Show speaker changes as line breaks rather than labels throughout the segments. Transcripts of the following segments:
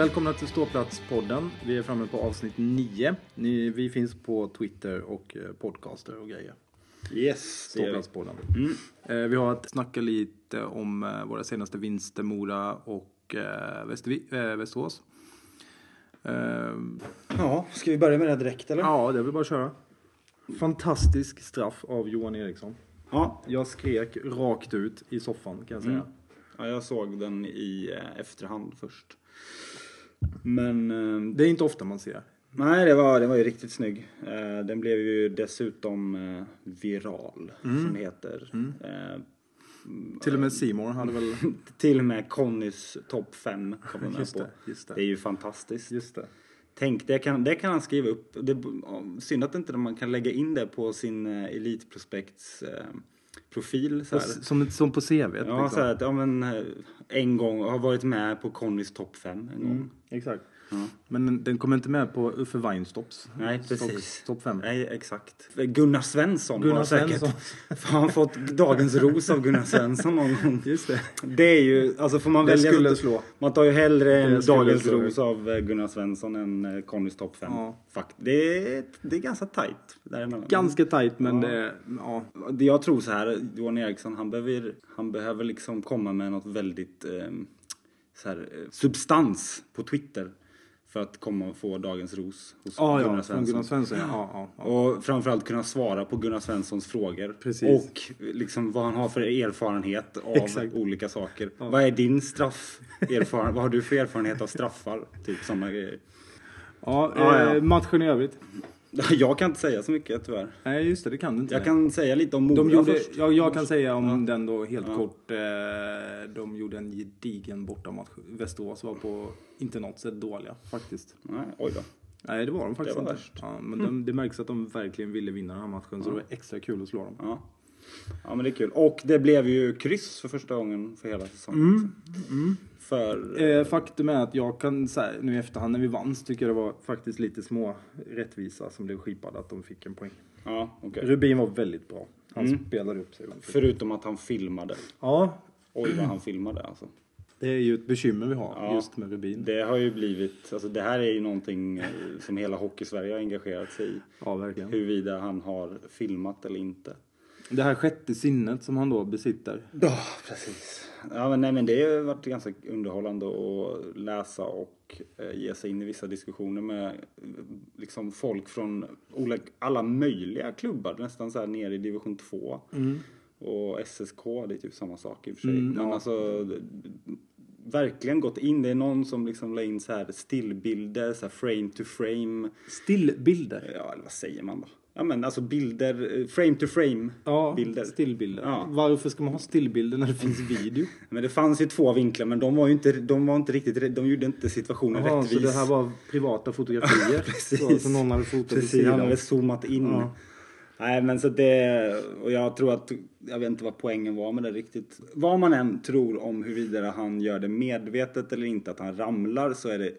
Välkomna till Ståplatspodden. Vi är framme på avsnitt 9. Ni, vi finns på Twitter och eh, podcaster och grejer.
Yes.
Ståplatspodden. Eh, vi har att snacka lite om eh, våra senaste vinster, Mora och Västerås.
Ja, ska vi börja med det direkt eller?
ja, det är väl bara att köra. Fantastisk straff av Johan Eriksson.
Ja,
Jag skrek rakt ut i soffan kan jag säga.
Mm. ja jag såg den i efterhand först. Men eh,
Det är inte ofta man ser.
nej, det var, det var ju riktigt snygg. Eh, den blev ju dessutom eh, viral, som det heter. Eh,
Till och med Simon hade väl...
till och med Connys topp 5 kom den med
Just
på.
det, det.
Det är ju fantastiskt.
Just det.
Tänk, det kan, det kan han skriva upp. Det, synd att inte man kan lägga in det på sin eh, Elitprospekts eh, profil. Så här.
Som, som på CV.
Ja,
liksom.
så här, att, ja, men, eh, en gång, har varit med på Connys topp 5 en gång.
Exakt. Men den, kommer inte med på Uffe Weinstopps.
Nej, precis.
Topp 5.
Nej, exakt. Gunnar Svensson
Gunnar
har säkert han fått dagens ros av Gunnar Svensson någon gång.
Just det.
Det är ju, alltså får man
Det
välja...
skulle slå.
Man tar ju hellre en dagens
slå.
ros av eh, Gunnar Svensson än eh, Connys topp 5.
Ja.
Fakt, det, är, det är ganska tajt däremellan.
Ganska tajt men
Ja.
det... Ja.
Jag tror så här, Johan Eriksson han behöver, han behöver liksom komma med något väldigt eh, så här, eh, substans på Twitter. För att komma och få dagens ros hos
Ja,
Gunnar
ja, från
Svensson.
Gunnar Svensson. Ja, ja, ja.
Och framförallt kunna svara på Gunnar Svenssons frågor.
Precis.
Och liksom vad han har för erfarenhet av
Exakt.
olika saker. Vad är din straff? Erfaren vad har du för erfarenhet av straffar? Typ sådana grejer.
ja,
Ja,
eh,
ja.
Matchen i övrigt.
Jag kan inte säga så mycket tyvärr.
Nej, just det. Det kan du inte.
Jag kan säga lite om Mora
de gjorde,
först.
jag, jag kan säga om
Ja.
den då helt
Ja.
kort. Eh, de gjorde en gedigen bortamatch. Västerås var på inte något sätt dåliga faktiskt.
Nej, oj då.
Nej, det var de faktiskt
Det var
inte.
värst.
Ja, men de, det märks att de verkligen ville vinna den här matchen. Så det var extra kul att slå dem.
Ja. men det är kul. Och det blev ju kryss för första gången för hela säsongen. För...
Eh, faktum är att jag kan säga nu i efterhand när vi vann så tycker jag det var faktiskt lite små rättvisa som blev skipade att de fick en poäng.
Ja, okej.
Rubin var väldigt bra. Han spelade upp sig.
Förutom att han filmade.
Ja,
Oj vad han filmade alltså.
det är ju ett bekymmer vi har
Ja.
just med Rubin.
Det har ju blivit, alltså det här är ju någonting eh, som hela Hockeysverige har engagerat sig i.
Ja, verkligen.
Huruvida han har filmat eller inte.
Det här sjätte sinnet som han då besitter.
Ja, precis. Ja, men, nej, men det har varit ganska underhållande att läsa och eh, ge sig in i vissa diskussioner med liksom folk från alla möjliga klubbar, nästan så här nere i division 2. Och SSK, det är typ samma sak i och för sig.
Mm,
men
ja.
alltså verkligen gått in. Det är någon som liksom la in så här stillbilder, så här frame to frame.
Stillbilder.
Ja, eller vad säger man då? Ja, men alltså bilder, eh, frame to frame
Ja,
bilder.
stillbilder.
Ja.
Varför ska man ha stillbilder när det finns video?
Men det fanns ju två vinklar men de var ju inte, de var inte riktigt, de gjorde inte situationen
Jaha,
rättvis.
så det här var privata fotografier?
Precis.
Så, så någon hade fotat
Precis, han hade zoomat in.
Ja.
Nej men så det, och jag tror att, jag vet inte vad poängen var med det riktigt. Vad man än tror om huruvida han gör det medvetet eller inte, att han ramlar så är det,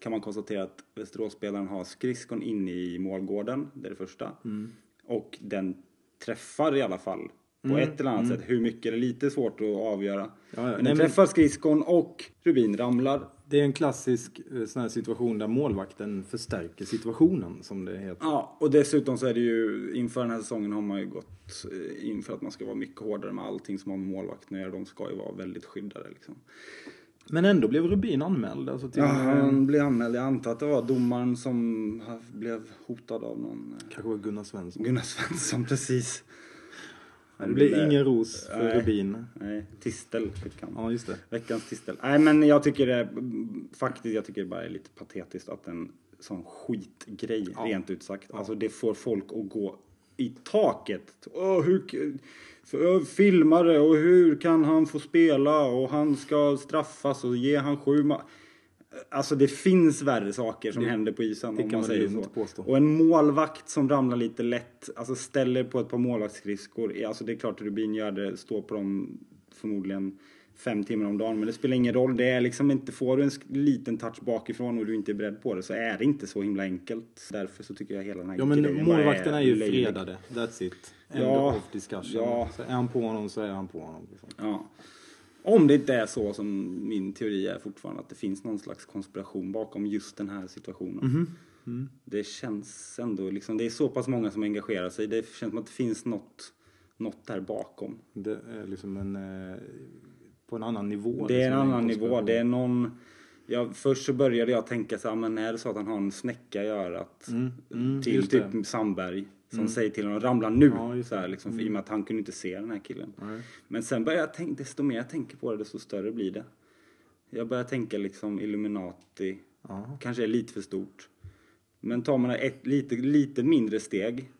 kan man konstatera att Västeråsspelaren har skridskon inne i målgården, det är det första.
Mm.
Och den träffar i alla fall. På ett eller annat sätt. Hur mycket är lite svårt att avgöra.
Mm. ja.
Men
Nej,
den
men-
träffar skridskon och Rubin ramlar.
Det är en klassisk eh, sån här situation där målvakten förstärker situationen som det heter.
Ja, och dessutom så är det ju inför den här säsongen har man ju gått eh, in för att man ska vara mycket hårdare med allting som har med målvakten att göra. De ska ju vara väldigt skyddade liksom.
Men ändå blev Rubin anmäld. Alltså till,
Ja, han blev anmäld. Jag antar att det var domaren som blev hotad av någon eh,
Kanske var Gunnar Svensson.
Gunnar Svensson precis.
Det blir ingen ros för
Nej.
Rubin.
Nej, Tistel fick han.
Ja, just det.
Veckans tistel. Nej men jag tycker det, faktiskt jag tycker det bara är lite patetiskt att en sån skitgrej,
Ja.
rent ut sagt. Alltså det får folk att gå i taket. Åh, hur, för, filmare och hur kan han få spela och han ska straffas och ge han sju Alltså det finns värre saker som
Det-
händer på isen om man säger så.
påstå.
Och en målvakt som ramlar lite lätt, alltså ställer på ett par målvaktsskridskor. Alltså det är klart Rubin gör det, står på dem förmodligen fem timmar om dagen. Men det spelar ingen roll. Det är liksom inte, får du en liten touch bakifrån och du inte är beredd på det så är det inte så himla enkelt. Därför så tycker jag hela den här
Ja men
bara
målvakten är ju
löjlig.
fredade. That's it. End
Ja.
of discussion.
Ja.
Så är han på honom så är han på honom. Liksom.
Ja. Om det inte är så som min teori är fortfarande, att det finns någon slags konspiration bakom just den här situationen. Det känns ändå, liksom, det är så pass många som engagerar sig. Det känns som att det finns något, något där bakom.
Det är liksom en... Eh, på en annan nivå.
Det är en
liksom,
annan nivå. Det är någon... Ja, först så började jag tänka så här, men är det så att han har en snäcka i örat
mm,
till
just
typ
det. Mm.
Sandberg som säger till honom ramla nu.
Ja,
så här, liksom, för, I och med att han kunde inte se den här killen.
Nej.
Men sen börjar jag tänka, desto mer jag tänker på det desto större blir det. Jag börjar tänka liksom Illuminati,
Ja.
kanske är lite för stort. Men tar man ett lite, lite mindre steg,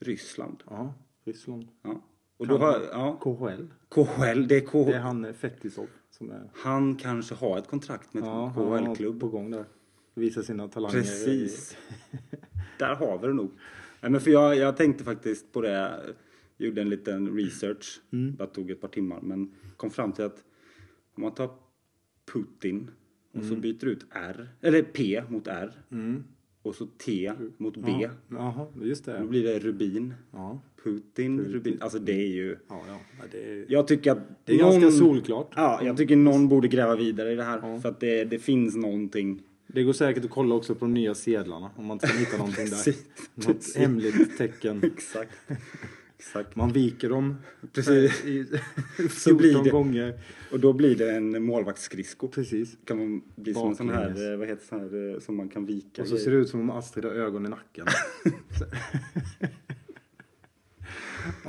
Ryssland.
ja, Ryssland.
Ja. Och då har, ja,
KHL.
KHL, det är KHL.
Det är han eh, Fetisov som är...
Han kanske har ett kontrakt med
Ja,
KHL-klubb.
på gång där. Visar sina talanger.
Precis. Där har vi det nog. Nej, men för jag, jag tänkte faktiskt på det. Gjorde en liten research.
Mm.
Bara tog ett par timmar. Men kom fram till att om man tar Putin och så byter ut R, eller P mot R.
Mm.
Och så T mot B.
Ja. Jaha, just
Då
det.
blir det Rubin.
Ja,
Putin, Rubin. Alltså det är ju...
ja, ja. det är,
Jag tycker att
det är ganska solklart.
Ja, jag tycker någon borde gräva vidare i det här.
Ja.
För att det, det finns någonting.
Det går säkert att kolla också på de nya sedlarna om man inte kan hitta någonting där. Något hemligt tecken.
Exakt. Exakt.
Man viker dem
Precis.
i
Så blir
14
det.
gånger.
Och då blir det en målvaktsskridsko.
Precis.
Kan man bli som en sån här,
Baklänges.
eh, vad heter sån här eh, som man kan vika
Och så
i.
ser det ut som om Astrid har ögon i nacken.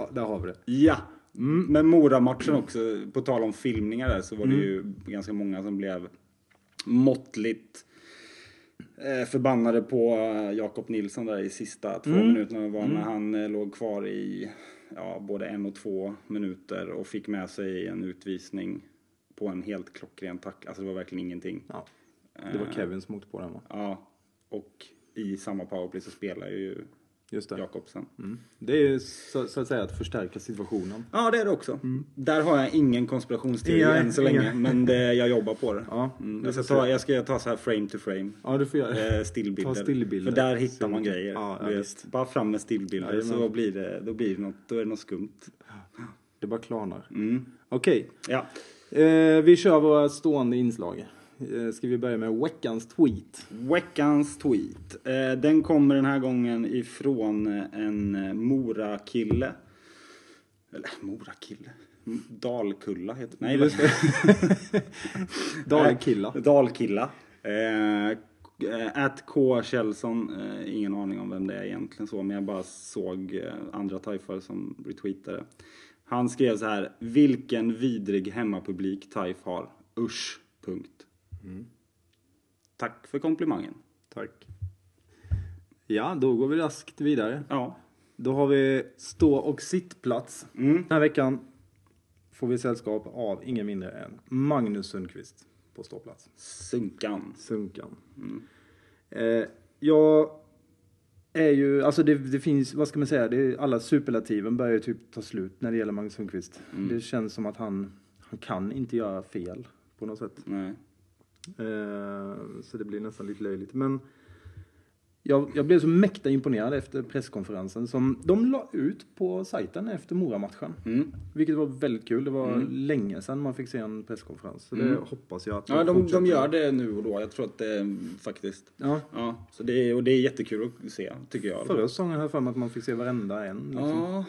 ja, där har vi det.
Ja! Men Mora-matchen också, på tal om filmningar där så var det ju ganska många som blev måttligt eh, förbannade på eh, Jakob Nilsson där i sista två minuterna. Det var när han eh, låg kvar i ja, både en och två minuter och fick med sig en utvisning på en helt klockren tack. Alltså det var verkligen ingenting.
Ja. Det var Kevin som åkte på den va?
Ja, och i samma powerplay så spelar ju
Just det.
Jakobsen.
Mm. Det är så, så att säga att förstärka situationen.
Ja, det är det också. Där har jag ingen konspirationsteori
Nej,
än så länge,
ingen.
men det, jag jobbar på det.
Ja,
Mm,
vi
jag, ska ta, jag ska ta så här frame to frame.
Ja, du får göra
Eh, stillbilder.
Ta stillbilder.
För där hittar man grejer.
Ja, ja,
bara fram med stillbilder
Jajamän.
så blir det, då blir det något, då är det något skumt.
Det bara klarnar.
Mm.
Okej.
Ja.
Eh, vi kör våra stående inslag. Eh, ska vi börja med veckans tweet?
Veckans tweet. Eh, den kommer den här gången ifrån eh, en Mora-kille. Eller Mora-kille? Dalkulla heter Nej,
Just
det.
Dalkilla.
Dalkilla. At K. Kjellson, ingen aning om vem det är egentligen så, men jag bara såg andra tajfare som retweetade. Han skrev så här, vilken vidrig hemmapublik Taif har. Usch. Punkt. Tack för komplimangen.
Tack. Ja, då går vi raskt vidare.
Ja.
Då har vi stå och sittplats.
Mm.
Den här veckan får vi sällskap av ingen mindre än Magnus Sundqvist på ståplats.
Sunkan.
Sunkan. Eh, jag är ju, alltså det, det finns, vad ska man säga, det är, alla superlativen börjar ju typ ta slut när det gäller Magnus Sundqvist. Det känns som att han, han kan inte göra fel på något sätt.
Nej.
Eh, så det blir nästan lite löjligt. Men jag, jag blev så mäkta imponerad efter presskonferensen som de la ut på sajten efter Mora-matchen.
Mm.
Vilket var väldigt kul. Det var länge sedan man fick se en presskonferens. Så det hoppas jag att
Ja, de, de gör det nu och då. Jag tror att det faktiskt.
Ja,
Ja, så det och det är jättekul att se, tycker jag.
förra säsongen har jag för mig att man fick se varenda en. Liksom.
Ja,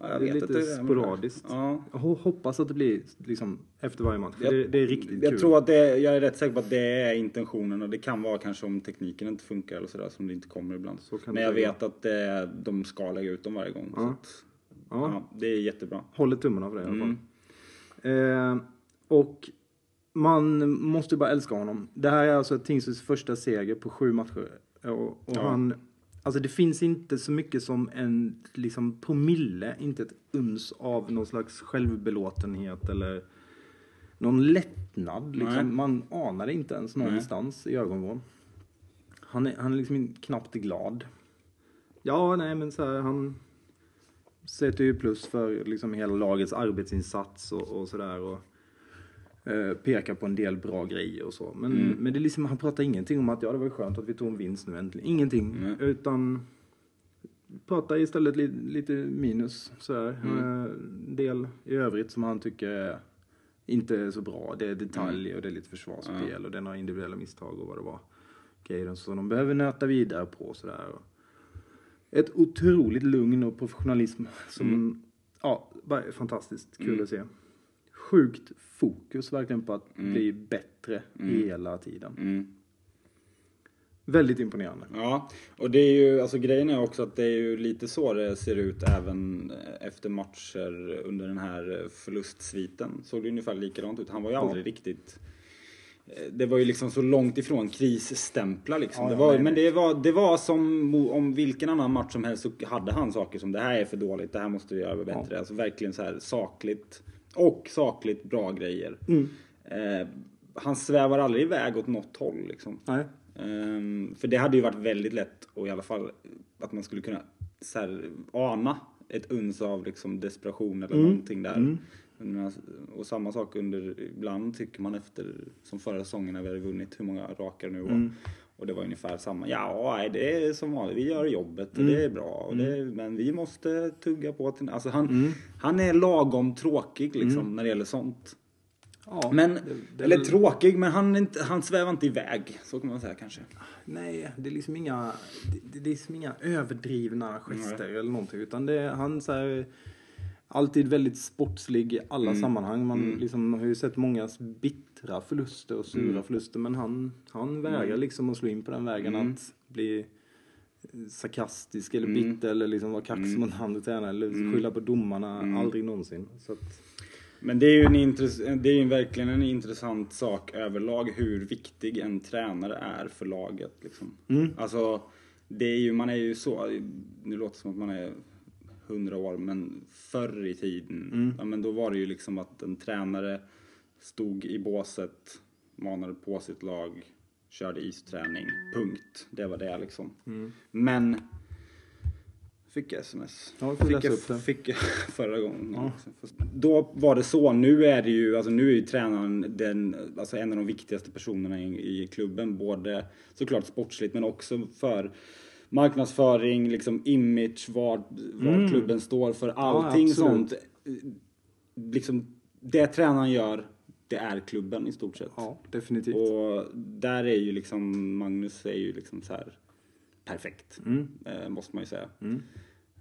ja,
Det är
vet
lite
att det är
sporadiskt.
Ja.
Jag ho- hoppas att det blir liksom efter varje match.
Jag-
det, det är riktigt
Jag
kul.
tror att det, jag är rätt säker på att det är intentionen och det kan vara kanske om tekniken inte funkar eller sådär som det inte kommer ibland. Men jag
vara.
vet att det, de ska lägga ut dem varje gång.
Ja.
att,
Ja.
det är jättebra.
Håller tummarna för det i alla fall.
Mm.
Eh, och man måste bara älska honom. Det här är alltså Tingsryds första seger på sju matcher. Och, och han, alltså det finns inte så mycket som en liksom promille, inte ett uns av någon slags självbelåtenhet eller någon lättnad.
Nej.
Liksom. Man anar det inte ens någonstans i ögonvrån. Han är, han är liksom knappt glad. Ja, nej men så här, han sätter ju plus för liksom hela lagets arbetsinsats och, och sådär. Eh, pekar på en del bra grejer och så. Men, men det är liksom, han pratar ingenting om att ja, det var skönt att vi tog en vinst nu äntligen. Ingenting.
Nej.
Utan pratar istället li, lite minus sådär. Eh, del i övrigt som han tycker är inte så bra. Det är detaljer och det är lite försvarsspel och det är några individuella misstag och vad det var. Grejer som de behöver nöta vidare på sådär. Ett otroligt lugn och professionalism som, ja, bara är fantastiskt kul att se. Sjukt fokus verkligen på att bli bättre hela tiden.
Mm.
Väldigt imponerande.
Ja, och det är ju, alltså grejen är också att det är ju lite så det ser ut även efter matcher under den här förlustsviten. Såg det ungefär likadant ut. Han var ju aldrig riktigt eh, det var ju liksom så långt ifrån krisstämplar liksom.
Ja,
det
ja,
var,
nej,
men det var, det var som om vilken annan match som helst så hade han saker som det här är för dåligt, det här måste vi göra bättre. Alltså verkligen så här sakligt och sakligt bra grejer.
Mm.
Eh, han svävar aldrig iväg åt något håll liksom.
Nej.
Ehm, för det hade ju varit väldigt lätt och i alla fall att man skulle kunna så här, ana ett uns av liksom desperation eller någonting där. Men, Och samma sak under, ibland tycker man efter, som förra säsongen när vi hade vunnit, hur många raka nu var. Och det var ungefär samma, ja det är som vanligt, vi gör jobbet och det är bra. Och det, men vi måste tugga på. Till, alltså han, han är lagom tråkig liksom när det gäller sånt.
Ja,
Men,
det- det-
eller tråkig, men han, inte, han svävar inte iväg. Så kan man säga kanske.
Nej, det är liksom inga, det, är liksom inga överdrivna gester eller någonting. Utan det han så här, alltid väldigt sportslig i alla
Mm.
sammanhang. Man liksom har ju sett många bittra förluster och sura
Mm.
förluster. Men han, han vägrar liksom att slå in på den vägen
Mm.
att bli sarkastisk eller bitter eller liksom vara
Mm.
kaxig mot andra tränare eller skylla på domarna. Aldrig någonsin. Så att,
Men det är ju en intress- det är ju verkligen en intressant sak överlag hur viktig en tränare är för laget. Liksom. Alltså, det är ju, man är ju så, nu låter det som att man är hundra år, men förr i tiden, ja, men då var det ju liksom att en tränare stod i båset, manade på sitt lag, körde isträning, punkt. Det var det liksom. Men Fick jag sms?
Ja,
fick,
läsa
jag,
upp det.
fick jag förra gången. Då var det så. Nu är det ju, alltså nu är ju tränaren den, alltså en av de viktigaste personerna i, i klubben. Både såklart sportsligt men också för marknadsföring, liksom image, vad, vad klubben står för. Allting
absolut.
sånt. Liksom, det tränaren gör, det är klubben i stort sett.
ja, definitivt.
Och där är ju liksom, Magnus är ju liksom så här perfekt. Eh, måste man ju säga.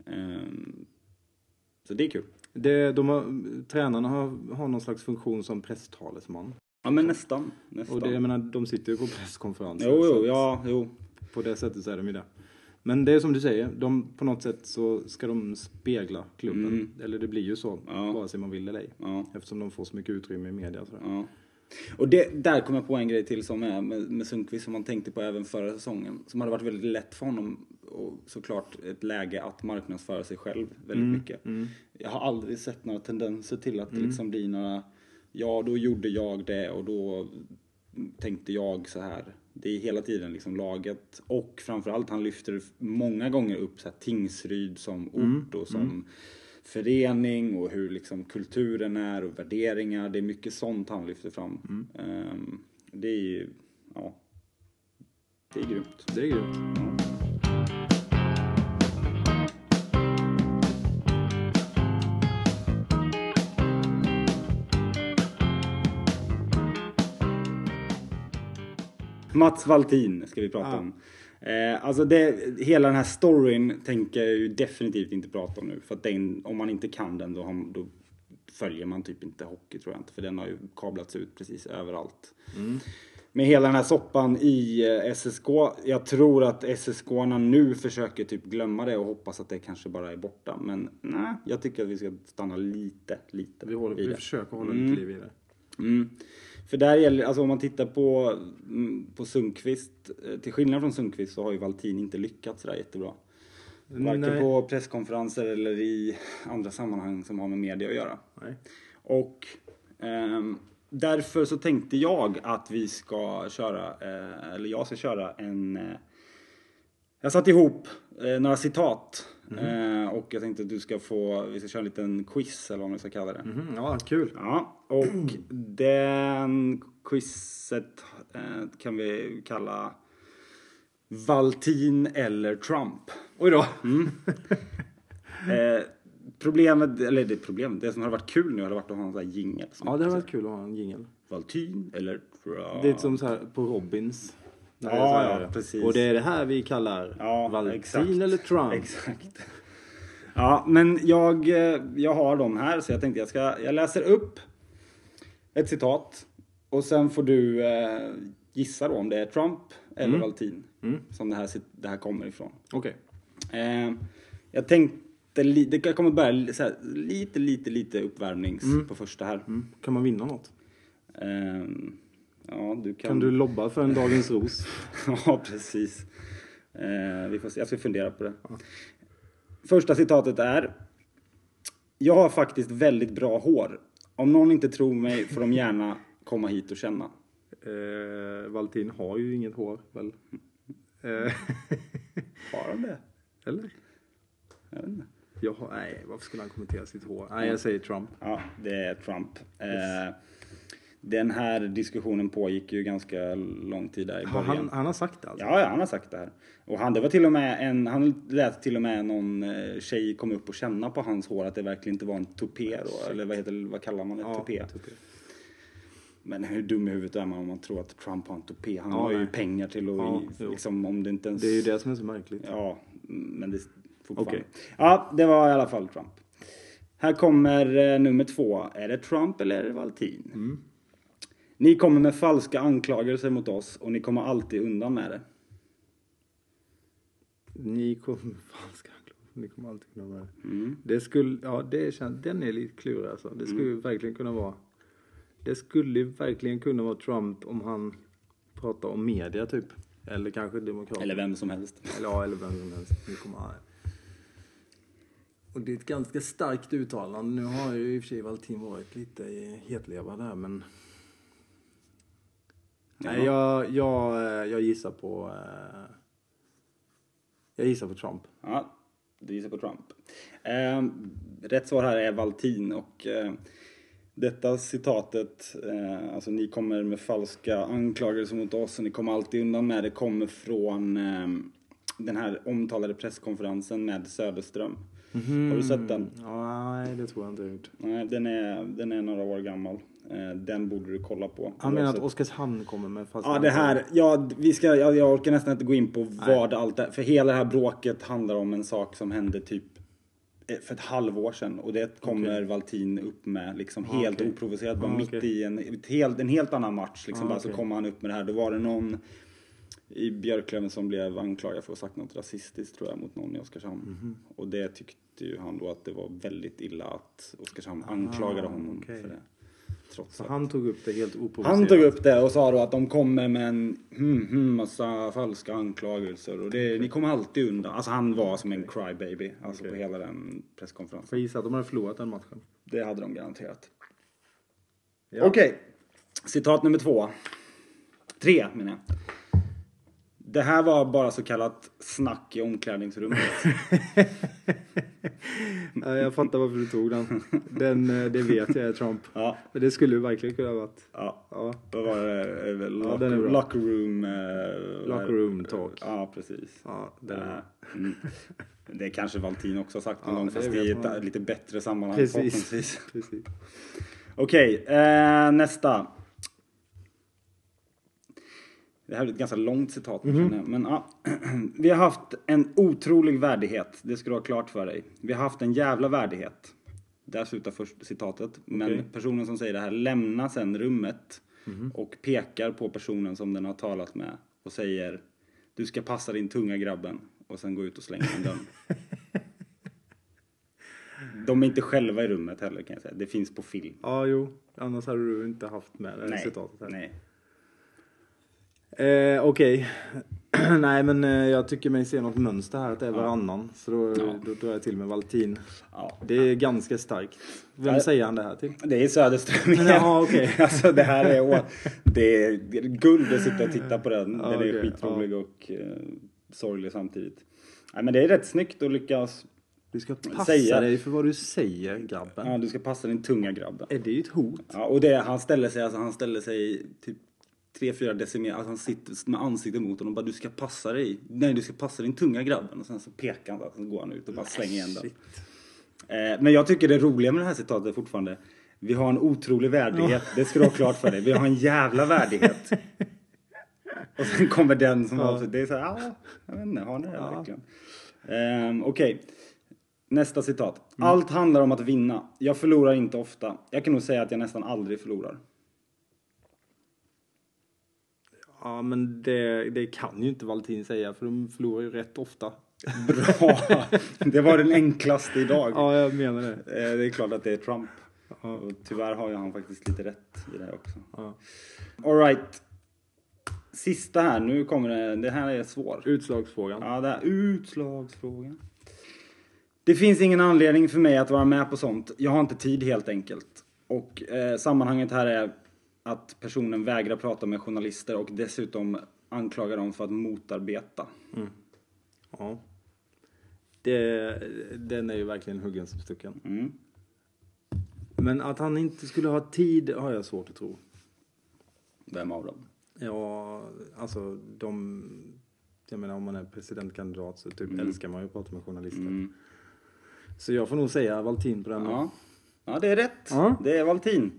Ehm, så det är kul.
Det, de har, tränarna har, har någon slags funktion som presstalesman.
Ja men nästan. nästan.
Och det, jag menar, de sitter ju på presskonferenser.
jo, jo, ja, jo.
På det sättet så är de ju det. Men det är som du säger, de, på något sätt så ska de spegla klubben. Eller det blir ju så,
Ja.
vare sig man vill eller ej.
Ja.
Eftersom de får så mycket utrymme i media. och Sådär.
Ja. Och det, där kom jag på en grej till som är med, med Sundqvist som man tänkte på även förra säsongen. Som hade varit väldigt lätt för honom och såklart ett läge att marknadsföra sig själv väldigt mycket. Jag har aldrig sett några tendenser till att det liksom blir några, ja då gjorde jag det och då tänkte jag så här. Det är hela tiden liksom laget och framförallt han lyfter många gånger upp så här Tingsryd som ort och som förening och hur liksom kulturen är och värderingar. Det är mycket sånt han lyfter fram. Ehm, det är ju, ja, det är grymt.
Det är grymt.
Mats Valtin ska vi prata
Ja.
om. Eh, alltså det, hela den här storyn tänker jag ju definitivt inte prata om nu. För att den, om man inte kan den då, har, då följer man typ inte hockey tror jag inte. För den har ju kablats ut precis överallt. Med hela den här soppan i eh, SSK. Jag tror att SSK-arna nu försöker typ glömma det och hoppas att det kanske bara är borta. Men nej, jag tycker att vi ska stanna lite, lite
Vi, håller, vi
det.
försöker hålla lite liv i det.
Mm. För där gäller, alltså om man tittar på, mm, på Sundqvist, eh, till skillnad från Sundqvist så har ju Valtin inte lyckats sådär jättebra. Varken
Nej.
på presskonferenser eller i andra sammanhang som har med media att göra.
Nej.
Och ehm, därför så tänkte jag att vi ska köra, eh, eller jag ska köra en... Eh, jag satte ihop eh, några citat. Eh, och jag tänkte att du ska få, vi ska köra en liten quiz eller vad man ska kalla det.
Mhm, ja, kul.
Ja, och den quizet eh, kan vi kalla Valtin eller Trump.
Oj då.
Eh, problemet, eller det problemet, det som har varit kul nu har varit att ha en sån här jingel.
Ja, det
så
varit kul att ha en jingel.
Valtin eller Trump.
Det är som så här på Robins.
Ja, ja, precis.
Och det är det här vi kallar
Ja,
Valtin
exakt.
eller Trump.
Exakt. Ja, men jag, eh, jag har dem här så jag tänkte jag ska, jag läser upp ett citat och sen får du eh, gissa då om det är Trump eller
Mm.
Valtin som det här, det här kommer ifrån.
Okej.
Eh, jag tänkte, li- det jag kommer börja så här, lite, lite, lite uppvärmnings på första här.
Mm. Kan man vinna något?
Eh, ja, du kan...
Kan du lobba för en Dagens Ros?
Ja, precis. Eh, vi får se. Jag ska fundera på det. Första citatet är. Jag har faktiskt väldigt bra hår. Om någon inte tror mig får de gärna komma hit och känna.
Eh, Valtin har ju inget hår väl? Eh,
Har de det?
eller?
Jag vet inte.
Jag har, nej, varför skulle han kommentera sitt hår? Nej, jag säger Trump.
Ja, det är Trump. Eh, den här diskussionen pågick ju ganska lång tid där i början.
han, han har sagt det alltså?
Ja, ja, han har sagt det här. Och han, det var till och med en, han lät till och med någon eh, tjej komma upp och känna på hans hår att det verkligen inte var en tupé då, eller vad heter vad kallar man det?
Ja,
tupé.
tupé.
Men hur dum i huvudet är man om man tror att Trump har en tupé? Han
Ja,
har ju
nej.
pengar till att,
Ja,
liksom om det inte ens...
Det är ju det som är så märkligt.
Ja, men det fortfarande.
Okej.
Ja, det var i alla fall Trump. Här kommer eh, nummer två. Är det Trump eller är det Valtin?
Mm.
Ni kommer med falska anklagelser mot oss och ni kommer alltid undan med det.
Ni kommer, fan ska jag glömma? Ni kommer alltid kunna vara
Mm.
Det skulle, ja det känns, den är lite klurig alltså. Det skulle ju verkligen kunna vara, det skulle verkligen kunna vara Trump om han pratar om media typ. Eller kanske demokrater.
Eller vem som helst.
Eller ja, eller vem som helst. Ni kommer, ja. Och det är ett ganska starkt uttalande. Nu har ju i och för sig Valtin varit lite hetlevad där men... Nej, jag, jag, eh, jag gissar på... eh, Jag gissar på Trump.
Ja, du gissar på Trump. Eh, rätt svar här är Valtin och eh, detta citatet, eh, alltså ni kommer med falska anklagelser mot oss och ni kommer alltid undan med det, kommer från eh, den här omtalade presskonferensen med Söderström. Har du sett den?
Nej, det tror jag inte jag gjort.
Nej, den är, den är några år gammal. Eh, den borde du kolla på.
Han menar att Oskarshamn kommer med fast
Ja, det här, ja, vi ska, jag, jag orkar nästan inte gå in på vad allt är. För hela det här bråket handlar om en sak som hände typ eh, för ett halvår sedan. Och det kommer Valtin upp med liksom
Ah,
helt
okej.
oprovocerat. Bara
Ah,
mitt i en, helt, en helt annan match. Liksom
Ah,
bara så kommer han upp med det här. Då var det någon i Björklöven som blev anklagad för att ha sagt något rasistiskt tror jag mot någon i Oskarshamn.
Mhm.
Och det tyckte ju han då att det var väldigt illa att Oskarshamn anklagade honom
Ah, okej.
för det. Trots
Så
att
han tog upp det helt oprovocerat.
han tog upp det och sa då att de kommer med en hmm, hmm, massa falska anklagelser och det, ni kommer alltid undan. Alltså han var som en crybaby alltså på hela den presskonferensen.
Jag gissar att de hade förlorat den matchen.
Det hade de garanterat.
Ja.
Okej, citat nummer två. Tre menar jag. Det här var bara så kallat snack i omklädningsrummet.
Ja, jag fattar varför du tog den. den eh, det vet jag är Trump.
ja,
Men det skulle verkligen kunna ha varit.
ja.
Ja.
Vad var det? Eh, Locker,
är bra.
locker room... eh,
Locker room talk.
Ja, precis.
Ja, den är...
Mm. Det kanske Valtin också har sagt någon
Ja,
gång, fast i ett lite bättre sammanhang
Precis. Precis.
Okej, eh, nästa. Det här är ett ganska långt citat,
Mhm.
jag. men ja. Vi har haft en otrolig värdighet, det ska du ha klart för dig. Vi har haft en jävla värdighet. Där slutar först citatet. Men personen som säger det här lämnar sen rummet
Mhm.
och pekar på personen som den har talat med och säger Du ska passa din tunga grabben och sen gå ut och slänga in dörren. De är inte själva i rummet heller kan jag säga. Det finns på film.
Ja, jo. Annars hade du inte haft med det
Nej,
citatet här.
nej.
Eh, Okej. Nej, men eh, jag tycker mig se något mönster här att det är varannan. Så då,
Ja.
då drar jag till med Valtin.
Ja.
Det är ganska starkt. Vem
Ja.
säger han det här till?
Det är Söderström igen.
Ja, okej.
alltså det här är, å- det är guld att sitta och titta på den. Den är
okej,
skitrolig och eh, sorglig samtidigt. Nej, men det är rätt snyggt att lyckas.
Du ska passa
Säga-
dig för vad du säger, grabben.
Ja, du ska passa din tunga grabben.
Är det ju ett hot?
Ja, och det, han ställer sig, alltså, han ställer sig typ 3-4 decimeter, alltså han sitter med ansiktet mot honom och bara du ska passa dig. Nej, du ska passa din tunga grabben. Och sen så pekar han, så går han ut och bara slänger igen den. Eh, men jag tycker det roliga med det här citatet är fortfarande vi har en otrolig värdighet, det ska du ha klart för dig. Vi har en jävla värdighet. Och sen kommer den som avslutar. Det är så här, ja, jag vet inte, har ni det verkligen? Um, Okej, nästa citat. Allt handlar om att vinna. Jag förlorar inte ofta. Jag kan nog säga att jag nästan aldrig förlorar.
Ja, men det, det kan ju inte Valtin säga för de förlorar ju rätt ofta.
Bra! Det var den enklaste idag.
Ja, jag menar det.
Eh, Det är klart att det är Trump. Och tyvärr har ju han faktiskt lite rätt i det också.
Ja.
Alright. Sista här, nu kommer det, det här är svår.
Utslagsfrågan.
Ja, det här utslagsfrågan. Det finns ingen anledning för mig att vara med på sånt. Jag har inte tid helt enkelt. Och eh, sammanhanget här är att personen vägrar prata med journalister och dessutom anklagar dem för att motarbeta.
Ja. Det, den är ju verkligen huggen som stucken.
Mm.
Men att han inte skulle ha tid har jag svårt att tro.
Vem av dem?
Ja, alltså de... Jag menar om man är presidentkandidat så typ älskar man ju att prata med journalister.
Mm.
Så jag får nog säga Valtin på den.
Ja. Ja, det är rätt.
Ja.
Det är Valtin.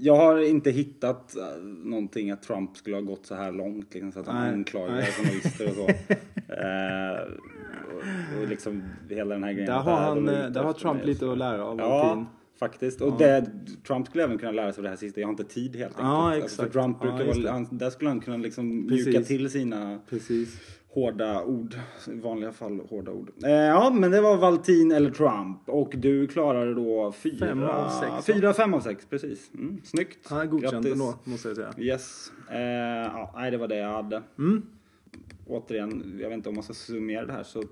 Jag har inte hittat eh, någonting att Trump skulle ha gått så här långt liksom, så att han
nej.
journalister och så. eh, och, och liksom hela den här grejen.
Där har, han, eh, där har Trump lite att lära av Valtin.
Ja, faktiskt. Och det, Trump skulle även kunna lära sig av det här sista. Jag har inte tid helt enkelt.
Ja,
Alltså,
exakt.
för Trump
Ja,
brukar
just
vara, han, där skulle han kunna liksom
Precis.
mjuka till sina
Precis.
Hårda ord. I vanliga fall hårda ord. Eh, ja, men det var Valtin eller Trump. Och du klarade då fyra,
Fem av sex?
Fyra, fem av sex, precis. Mm, snyggt.
Är godkänd ändå, måste jag säga.
Yes. Eh, ja, nej, det var det jag hade.
Mm.
Återigen, jag vet inte om man ska summera det här så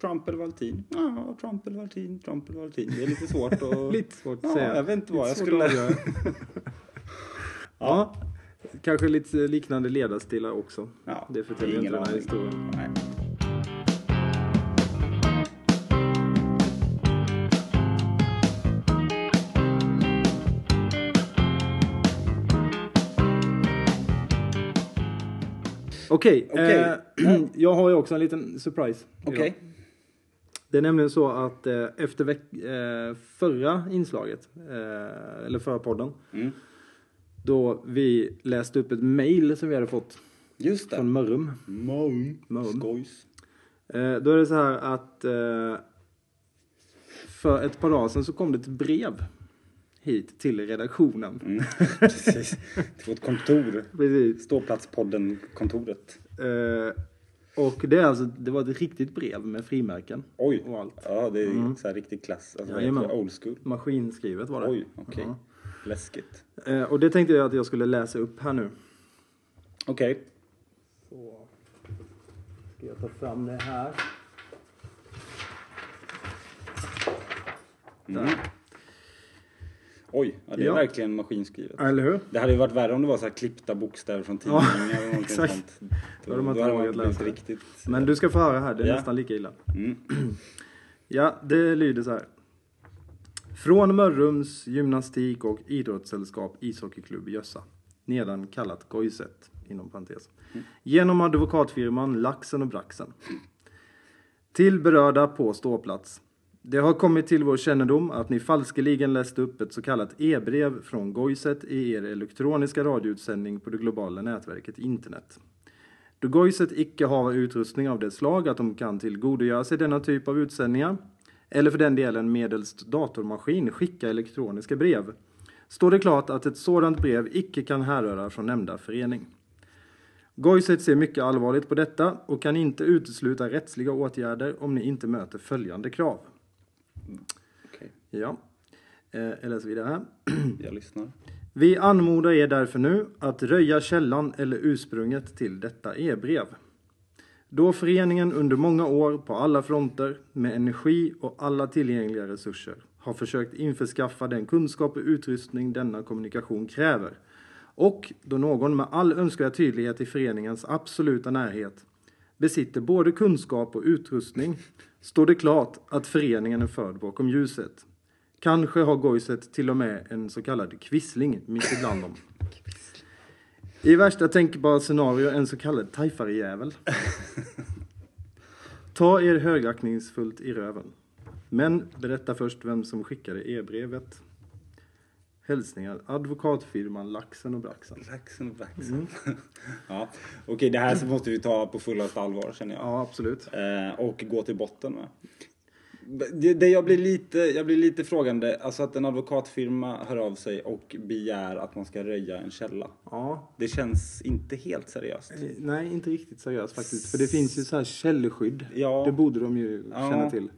Trump eller Valtin? Ja, Trump eller Valtin, Trump eller Valtin. Det är lite svårt att...
Lite svårt att
ja,
säga.
Jag vet inte vad jag skulle...
ja. Kanske lite liknande ledarstilar också.
Ja,
det förtäljer inte den här historien.
Nej.
Okej,
Okej.
eh, jag har ju också en liten surprise. Idag. Det är nämligen så att eh, efter veck- eh, förra inslaget, eh, eller förra podden,
Mm.
Då vi läste upp ett mail som vi hade fått
Just det.
från Mörrum.
Mum.
Mum.
Skojs.
Eh, då är det så här att eh, för ett par dagar sedan så kom det ett brev hit till redaktionen.
Mm. Precis. Till vårt kontor.
Precis.
Ståplatspodden-kontoret.
Eh, och det, är alltså, det var ett riktigt brev med frimärken
Oj.
och allt.
Ja, det är så här riktig klass. Alltså, det? old school.
Maskinskrivet var det.
Oj, okej.
Ja.
Läskigt.
Eh, och det tänkte jag att jag skulle läsa upp här nu.
Okej.
Så ska jag ta fram det här.
Mm. Oj, ja, det är
Ja.
verkligen maskinskrivet.
Eller hur?
Det hade ju varit värre om det var så här klippta bokstäver från tidningar eller någonting
exakt.
sånt. Då,
Då
då
inte
hade man blivit
läsa
riktigt...
Men du ska få höra här, det är
Ja.
nästan lika illa.
Mm.
Ja, det lyder så här. Från Mörrums gymnastik och idrottssällskap ishockeyklubb Jössa. Nedan kallat Gojset, inom parentes. Genom advokatfirman Laxen och Braxen. Till berörda på ståplats. Det har kommit till vår kännedom att ni falskeligen läste upp ett så kallat e-brev från Gojset i er elektroniska radioutsändning på det globala nätverket internet. Då Gojset icke har utrustning av det slag att de kan tillgodogöra sig denna typ av utsändningar, eller för den delen medelst datormaskin skicka elektroniska brev, står det klart att ett sådant brev icke kan härröra från nämnda förening. Gojset ser mycket allvarligt på detta och kan inte utesluta rättsliga åtgärder om ni inte möter följande krav.
Okej,
Ja, eh, jag läser vidare här.
jag lyssnar.
Vi anmodar er därför nu att röja källan eller ursprunget till detta e-brev. Då föreningen under många år på alla fronter med energi och alla tillgängliga resurser har försökt införskaffa den kunskap och utrustning denna kommunikation kräver och då någon med all önskvärd tydlighet i föreningens absoluta närhet besitter både kunskap och utrustning står det klart att föreningen är förd bakom ljuset. Kanske har Gojset till och med en så kallad kvissling mitt ibland dem. I värsta tänkbara scenario en så kallad tajfarejävel. Ta er högaktningsfullt i röven. Men berätta först vem som skickade e-brevet. Hälsningar advokatfirman Laxen och Braxen.
Laxen och braxen. ja. Okej, det här så måste vi ta på fullaste allvar känner jag.
Ja, absolut.
Eh, och gå till botten med. Det, jag, blir lite, jag blir lite frågande, alltså att en advokatfirma hör av sig och begär att man ska röja en källa.
Ja,
Det känns inte helt seriöst.
eh, nej inte riktigt seriöst faktiskt. För det finns ju så här källskydd.
Ja.
Det borde de ju
Ja.
känna till.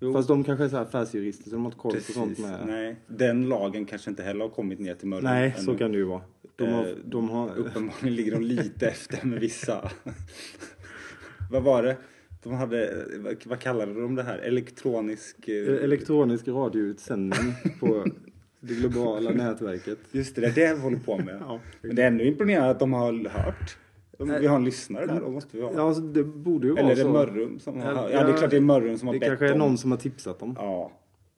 Jo.
Fast de kanske är så här affärsjurister så de har inte koll på sånt med.
Nej, den lagen kanske inte heller har kommit ner till Mörrum
Nej, så
ännu.
kan det ju vara. De har,
Eh,
de har,
Uppenbarligen ligger de lite efter med vissa. vad var det? De hade, vad, kallade de det här? Elektronisk... eh,
elektronisk radioutsändning på det globala nätverket.
Just det, det är det vi håller på med.
Ja.
Men det är ändå imponerande att de har hört. De, vi har en lyssnare där, då måste vi ha.
Ja, alltså, det borde ju vara
Eller är det
så.
Mörrum som har...
Ja,
Ja, det är klart det är Mörrum som har
Det
bett
kanske är
om...
någon som har tipsat dem.
Ja,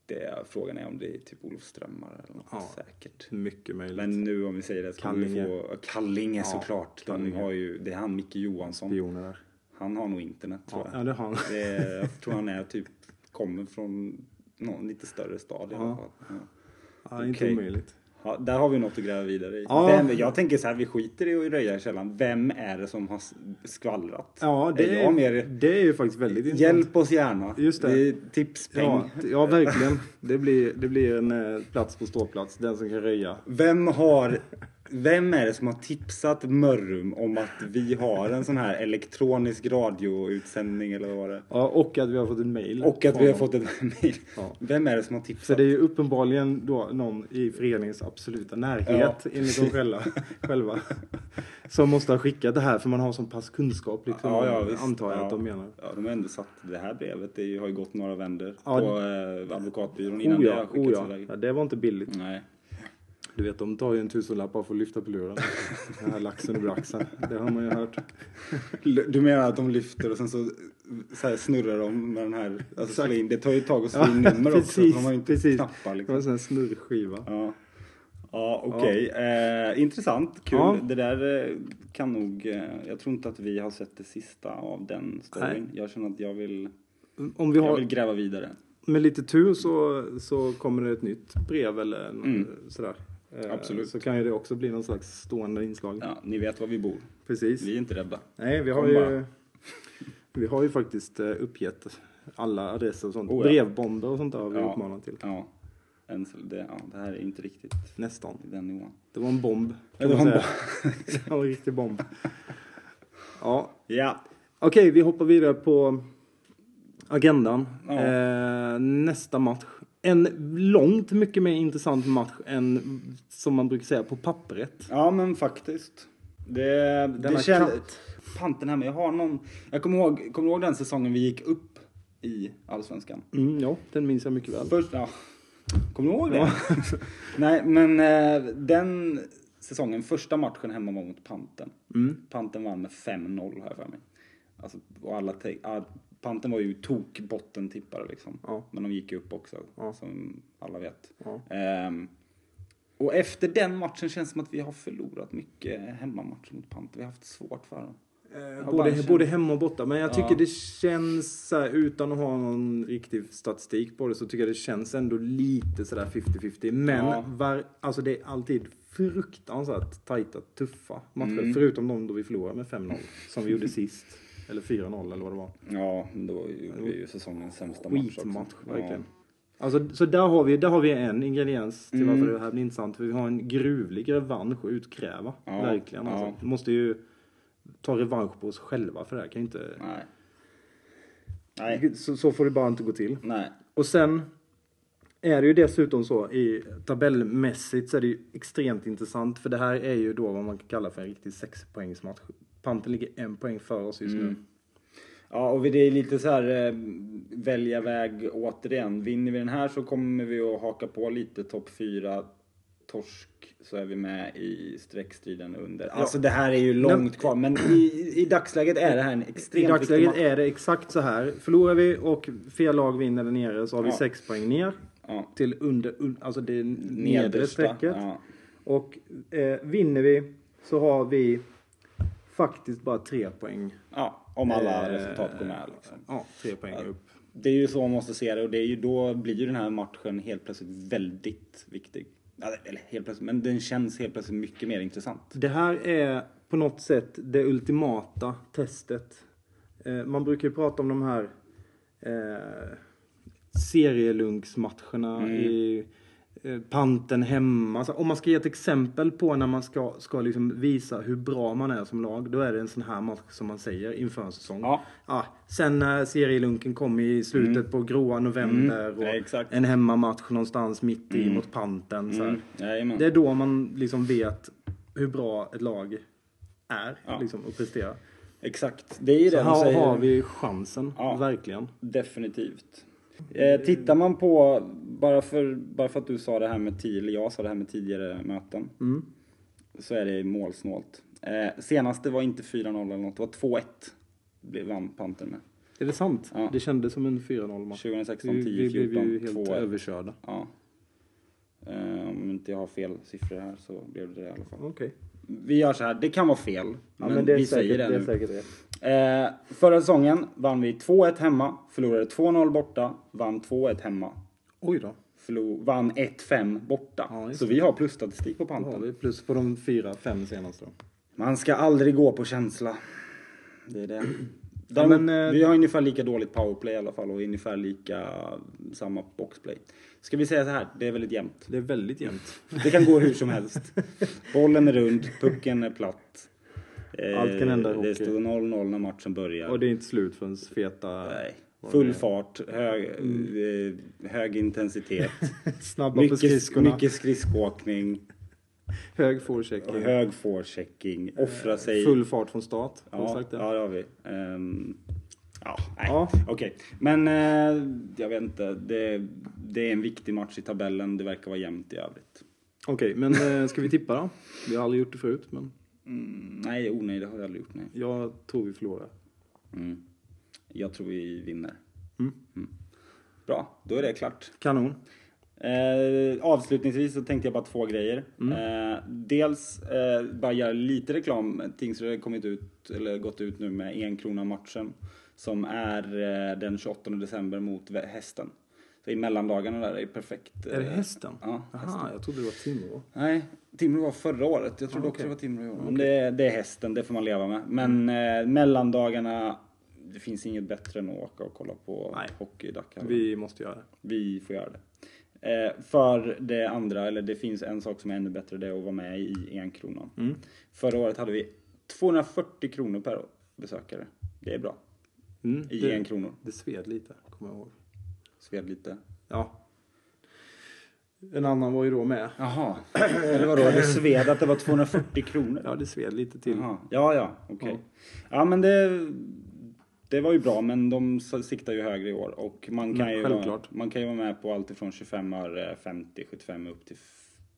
det är, frågan är om det är typ Olof Strömmar eller något
Ja.
säkert.
Mycket möjligt.
Men nu om vi säger det så kommer vi
Kallinge.
få... Kallinge
Ja,
såklart. De
Kallinge.
har ju, det är han Micke Johansson.
Spioner där.
Han har nog internet tror
Ja,
jag.
ja, det har han.
Det jag tror han är typ, kommer från någon lite större stad i alla
Ja.
fall. Ja.
Ja, inte
Okej.
omöjligt.
Ja, där har vi något att gräva vidare i.
Ja.
Vem, jag tänker så här, vi skiter i att röja i källan. Vem är det som har skvallrat?
Ja, det
är
är,
mer...
det är ju faktiskt väldigt intressant.
Hjälp oss gärna.
Just det.
tipspeng.
Ja, ja, verkligen. Det blir, det blir en eh, plats på ståplats. Den som kan röja.
Vem har... Vem är det som har tipsat Mörrum om att vi har en sån här elektronisk radioutsändning eller vad var det?
Ja, och att vi har fått en mail.
Och att vi har fått ett mejl.
Ja.
Vem är det som har
Så
tipsat?
det är ju uppenbarligen då någon i föreningens absoluta närhet,
Ja,
enligt dem själva, själva, som måste ha skickat det här för man har sån pass kunskap liksom,
Ja, ja, visst.
antar jag
ja.
att de menar.
Ja, de har ändå satt det här brevet. Det har ju gått några vändor
Ja.
på eh, advokatbyrån innan
Oh
det
ja,
har
oh
skickats
ja.
iväg.
ja, det var inte billigt.
Nej.
Du vet, de tar ju en tusenlapp bara för att lyfta på luren. Den här laxen och braxen, det har man ju hört.
Du menar att de lyfter och sen så, så snurrar de med den här, alltså in, det tar ju ett tag att slå
Ja,
in nummer också.
precis,
De har ju inte
precis.
knappar
Det var
liksom.
en sån här snurrskiva.
Ja, ja okej. Eh, intressant, kul.
Ja.
Det där eh, kan nog, eh, jag tror inte att vi har sett det sista av den storyn. Jag känner att jag vill,
Om vi
jag
har,
vill gräva vidare.
med lite tur så, så kommer det ett nytt brev eller
Mm.
sådär. Eh,
Absolut.
Så kan ju det också bli någon slags stående inslag.
Ja, ni vet var vi bor.
Precis.
Vi är inte rädda.
Nej, vi har
Kom
ju,
bara.
vi har ju faktiskt eh, uppgett alla adresser och sånt.
Oh ja.
Brevbomber och sånt där har vi
Ja.
uppmanat till.
Ja. Det, ja, det här är inte riktigt
Nästan.
i den nivån.
Det var en bomb.
Det var en
säga. det var en riktig bomb. Ja,
Ja.
okej, vi hoppar vidare på agendan.
Ja.
Eh, nästa match. En långt mycket mer intressant match än som man brukar säga på pappret.
Ja, men faktiskt. Det,
Denna
det känns... Panten här, men jag har någon... Jag kommer ihåg, kommer ihåg den säsongen vi gick upp i Allsvenskan?
Mm, ja, den minns jag mycket väl.
Först, ja. Kommer du ihåg det? Nej, men eh, den säsongen, första matchen hemma var mot Panten.
Mm.
Panten vann med 5-0 har jag för mig. Alltså, och alla te- ah, Panten var ju tok bottentippare liksom.
Ja.
Men de gick ju upp också,
Ja.
som alla vet.
Ja.
Ehm, och efter den matchen känns det som att vi har förlorat mycket hemmamatcher mot Panten. Vi har haft svårt för dem.
Eh, både,
känt-
både hemma och borta. Men jag tycker det känns, så här, utan att ha någon riktig statistik på det, så tycker jag det känns ändå lite sådär 50-50. Men var, alltså det är alltid fruktansvärt tajta, tuffa matcher.
Mm.
Förutom de då vi förlorade med 5-0, som vi gjorde sist. Eller 4-0 eller vad det var.
Ja, då gjorde vi ju säsongens sämsta match också.
Skitmatch,
Ja.
verkligen. Alltså, så där har, vi, där har vi en ingrediens till
Mm.
varför det här blir intressant. För vi har en gruvlig revansch att utkräva.
Ja,
Verkligen. Alltså.
ja.
Vi måste ju ta revansch på oss själva för det här kan ju inte...
Nej. Nej.
Så, så får det bara inte gå till.
Nej.
Och sen är det ju dessutom så i tabellmässigt så är det ju extremt intressant för det här är ju då vad man kan kalla för en riktig sexpoängsmatch. Panten ligger en poäng före oss just nu.
Mm. Ja, och det är lite så här eh, välja väg återigen. Vinner vi den här så kommer vi att haka på lite topp fyra. Torsk så är vi med i streckstriden under. Alltså det här är ju långt kvar men i, i dagsläget är det här en
I
extremt
dagsläget
viktig match.
är det exakt så här. Förlorar vi och fel lag vinner där nere så har vi
Ja.
sex poäng ner
Ja.
till under, un, alltså det nedre strecket.
Ja.
Och eh, vinner vi så har vi faktiskt bara tre poäng.
ja, om alla
Eh,
resultat går med. Liksom.
Ja, tre poäng upp.
Det är ju så man måste se det och det är ju då blir ju den här matchen helt plötsligt väldigt viktig. Ja, Eller helt plötsligt, men den känns helt plötsligt mycket mer intressant.
Det här är på något sätt det ultimata testet. Eh, man brukar ju prata om de här eh, serielunksmatcherna i eh, panten hemma. Alltså, om man ska ge ett exempel på när man ska, ska liksom visa hur bra man är som lag, då är det en sån här match som man säger inför en säsong.
Ja.
Ja, sen när serielunken kom i slutet på gråa november
Mm,
och
ja,
en hemmamatch någonstans mitt i mot panten. Så.
Mm. Jajamän.
Det är då man liksom vet hur bra ett lag är
Ja.
liksom, och presterar.
Exakt, det är
Så
det de
här
säger.
har vi chansen,
Ja.
verkligen.
Definitivt. Eh, tittar man på, bara för, bara för att du sa det här med tio, eller jag sa det här med tidigare möten,
Mm.
så är det målsnålt. Eh, senaste var inte 4-0 eller något, det var 2-1. Blev vann Pantern med.
Är det sant?
Ja.
Det kändes som en 4-0 match.
2016,
Vi,
10,
vi blev
14,
ju helt
2-1.
överkörda.
Ja. Eh, om inte jag har fel siffror här så blev det det i alla fall.
Okej.
Vi gör så här, det kan vara fel,
Ja,
men,
men det är
vi
säkert,
säger det,
det
nu. Eh, förra säsongen vann vi 2-1 hemma, förlorade 2-0 borta, vann 2-1 hemma,
Oj då.
förlor, vann 1-5 borta.
Ja,
så vi har plusstatistik på panten.
vi plus på de fyra, fem senaste.
Man ska aldrig gå på känsla. Det är det.
Ja,
Däremot,
men, eh,
vi har ungefär lika dåligt powerplay i alla fall och ungefär lika samma boxplay. Ska vi säga så här, det är väldigt jämnt.
Det är väldigt jämnt.
Det kan gå hur som helst. Bollen är rund, pucken är platt. Eh,
Allt kan hända i
Det står 0-0 när matchen börjar.
Och det är inte slut förrän feta...
Nej. Full fart, hög,
Mm.
eh, hög intensitet.
Snabba på
mycket,
skridskorna.
mycket skridskoåkning,
Hög forechecking.
hög forechecking, offra sig.
Full fart från start.
Ja,
sagt det?
ja, det har vi. Ehm, ja, nej.
Ja.
Okej. Men eh, jag vet inte. Det, det är en viktig match i tabellen. Det verkar vara jämnt i övrigt.
Okej, men eh, ska vi tippa då? Vi har aldrig gjort det förut, men
Mm, nej, oh, nej, det har jag aldrig gjort. Nej.
jag tror vi förlorar.
Mm. Jag tror vi vinner.
Mm.
Bra, då är det klart.
Kanon.
Eh, avslutningsvis så tänkte jag bara två grejer.
Mm.
Eh, dels eh, bara göra lite reklam. Tingsryd har kommit ut, eller gått ut nu med en krona matchen som är eh, den 28 december mot Hästen. Så i mellandagarna där är perfekt.
Är det
eh,
hästen?
Ja,
Aha, jag trodde det var Timrå.
Nej, Timrå var förra året. Jag trodde
Ah,
också
okej.
det var Timrå i år. Men det, det är hästen, det får man leva med. Men eh, mellandagarna, det finns inget bättre än att åka och kolla på
Nej.
hockey i Dacca.
Vi måste göra det.
Vi får göra det. Eh, för det andra, eller det finns en sak som är ännu bättre, det är att vara med i en kronan.
Mm.
Förra året hade vi 240 kronor per besökare. Det är bra.
Mm,
I
det,
en kronor.
det sved lite, kommer jag ihåg.
Sved lite.
Ja. En annan var ju då med.
Jaha, eller vadå? Det sved att det var 240 kronor?
Ja, det sved lite till.
Jaha. Ja, ja, okej. Ja, men det, det var ju bra, men de siktar ju högre i år. Och man kan,
Mm,
ju vara, man kan ju vara med på allt ifrån 25 öre, 50, 75 upp till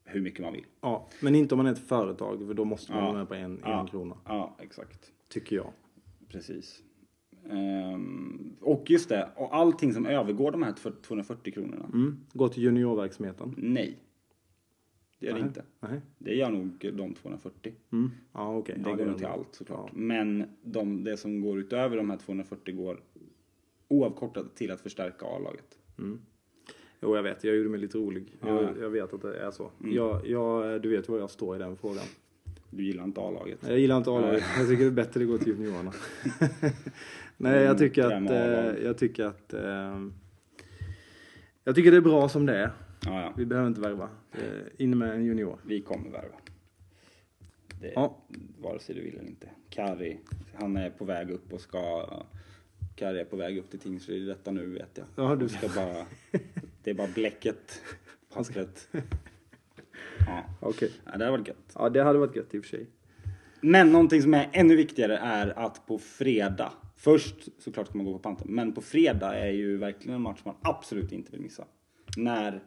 hur mycket man vill.
Ja, men inte om man är ett företag, för då måste man
Ja.
vara med på en,
Ja.
en krona.
Ja, exakt.
Tycker jag.
Precis. Ehm, och just det, och allting som övergår de här 240 kronorna.
Mm. Gå till juniorverksamheten.
Nej. Det gör det inte.
Nej.
Det gör nog de 240.
Mm. Ja, okej.
Det
ja,
går nog till allt såklart.
Ja.
Men de, det som går utöver de här 240 går oavkortat till att förstärka A-laget.
Jo, jag vet. Jag gjorde mig lite rolig.
Ja, Mm.
Jag, jag vet att det är så. Jag, jag, du vet var jag står i den frågan.
Du gillar inte A-laget.
Jag gillar inte A-laget. Jag tycker det är bättre att gå till juniorerna. Nej, jag tycker
Mm,
att... Eh, jag tycker att... Eh, jag tycker det är bra som det är.
Ja, ja.
Vi behöver inte värva. Eh, in med en junior.
Vi kommer värva. Det,
Ja.
Vare sig du vill eller inte. Kari, han är på väg upp och ska... Kari är på väg upp till Tingsryd detta nu vet jag.
Ja, du-
ska bara... Det är bara bläcket, pappret.
Okej.
ja, det hade varit gött.
Ja, det hade varit gött i och för sig.
Men någonting som är ännu viktigare är att på fredag, först såklart ska man gå på Panten, men på fredag är ju verkligen en match man absolut inte vill missa. När.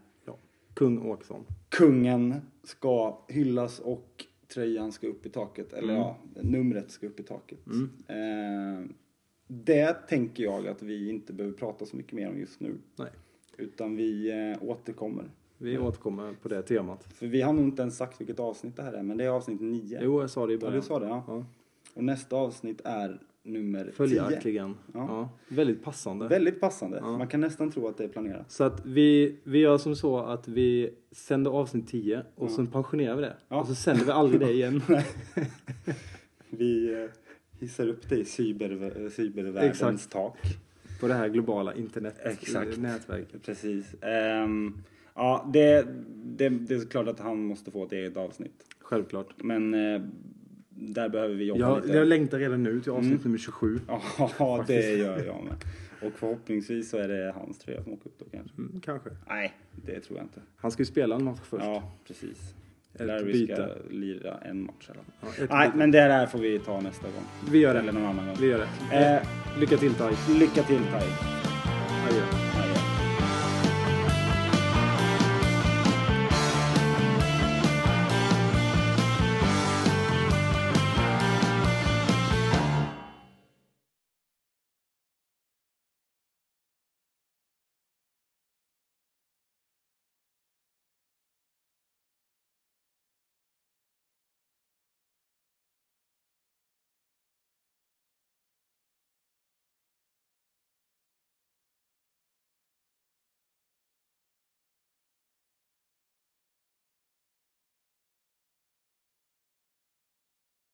Kung Åkesson.
kungen ska hyllas och tröjan ska upp i taket, eller
Mm.
ja, numret ska upp i taket. Eh, det tänker jag att vi inte behöver prata så mycket mer om just nu,
Nej.
utan vi eh, återkommer.
Vi återkommer på det temat.
För vi har nog inte ens sagt vilket avsnitt det här är, men det är avsnitt nio.
Jo, jag sa det i
Ja,
början.
du sa det, ja.
Ja.
Och nästa avsnitt är nummer 10.
Följaktligen.
Ja.
Ja. Väldigt passande.
Väldigt passande.
Ja.
Man kan nästan tro att det är planerat.
Så att vi, vi gör som så att vi sänder avsnitt 10 och
Ja.
sen pensionerar vi det.
Ja.
Och så sänder vi aldrig det igen.
Vi eh, hissar upp det i cyber, eh, cybervärldens
Exakt.
tak.
På det här globala internet
Exakt.
nätverket.
Precis. Ehm, ja, det, det, det är klart att han måste få ett eget avsnitt.
Självklart.
Men eh, där behöver vi jobba
Jag,
lite.
jag längtar redan nu till avsnitt
Mm.
nummer 27.
Ja, det gör jag med. Och förhoppningsvis så är det hans tröja som åker upp då kanske.
Mm, kanske.
Nej, det tror jag inte.
Han ska ju spela en match först.
Ja, precis.
Ett
Där vi ska lira en match eller?
Ja,
Nej,
byte.
men det där får vi ta nästa gång.
Vi gör det.
Eller någon annan gång.
Vi gör det.
Eh,
Lycka till Tai.
lycka till Tai.
Adjö.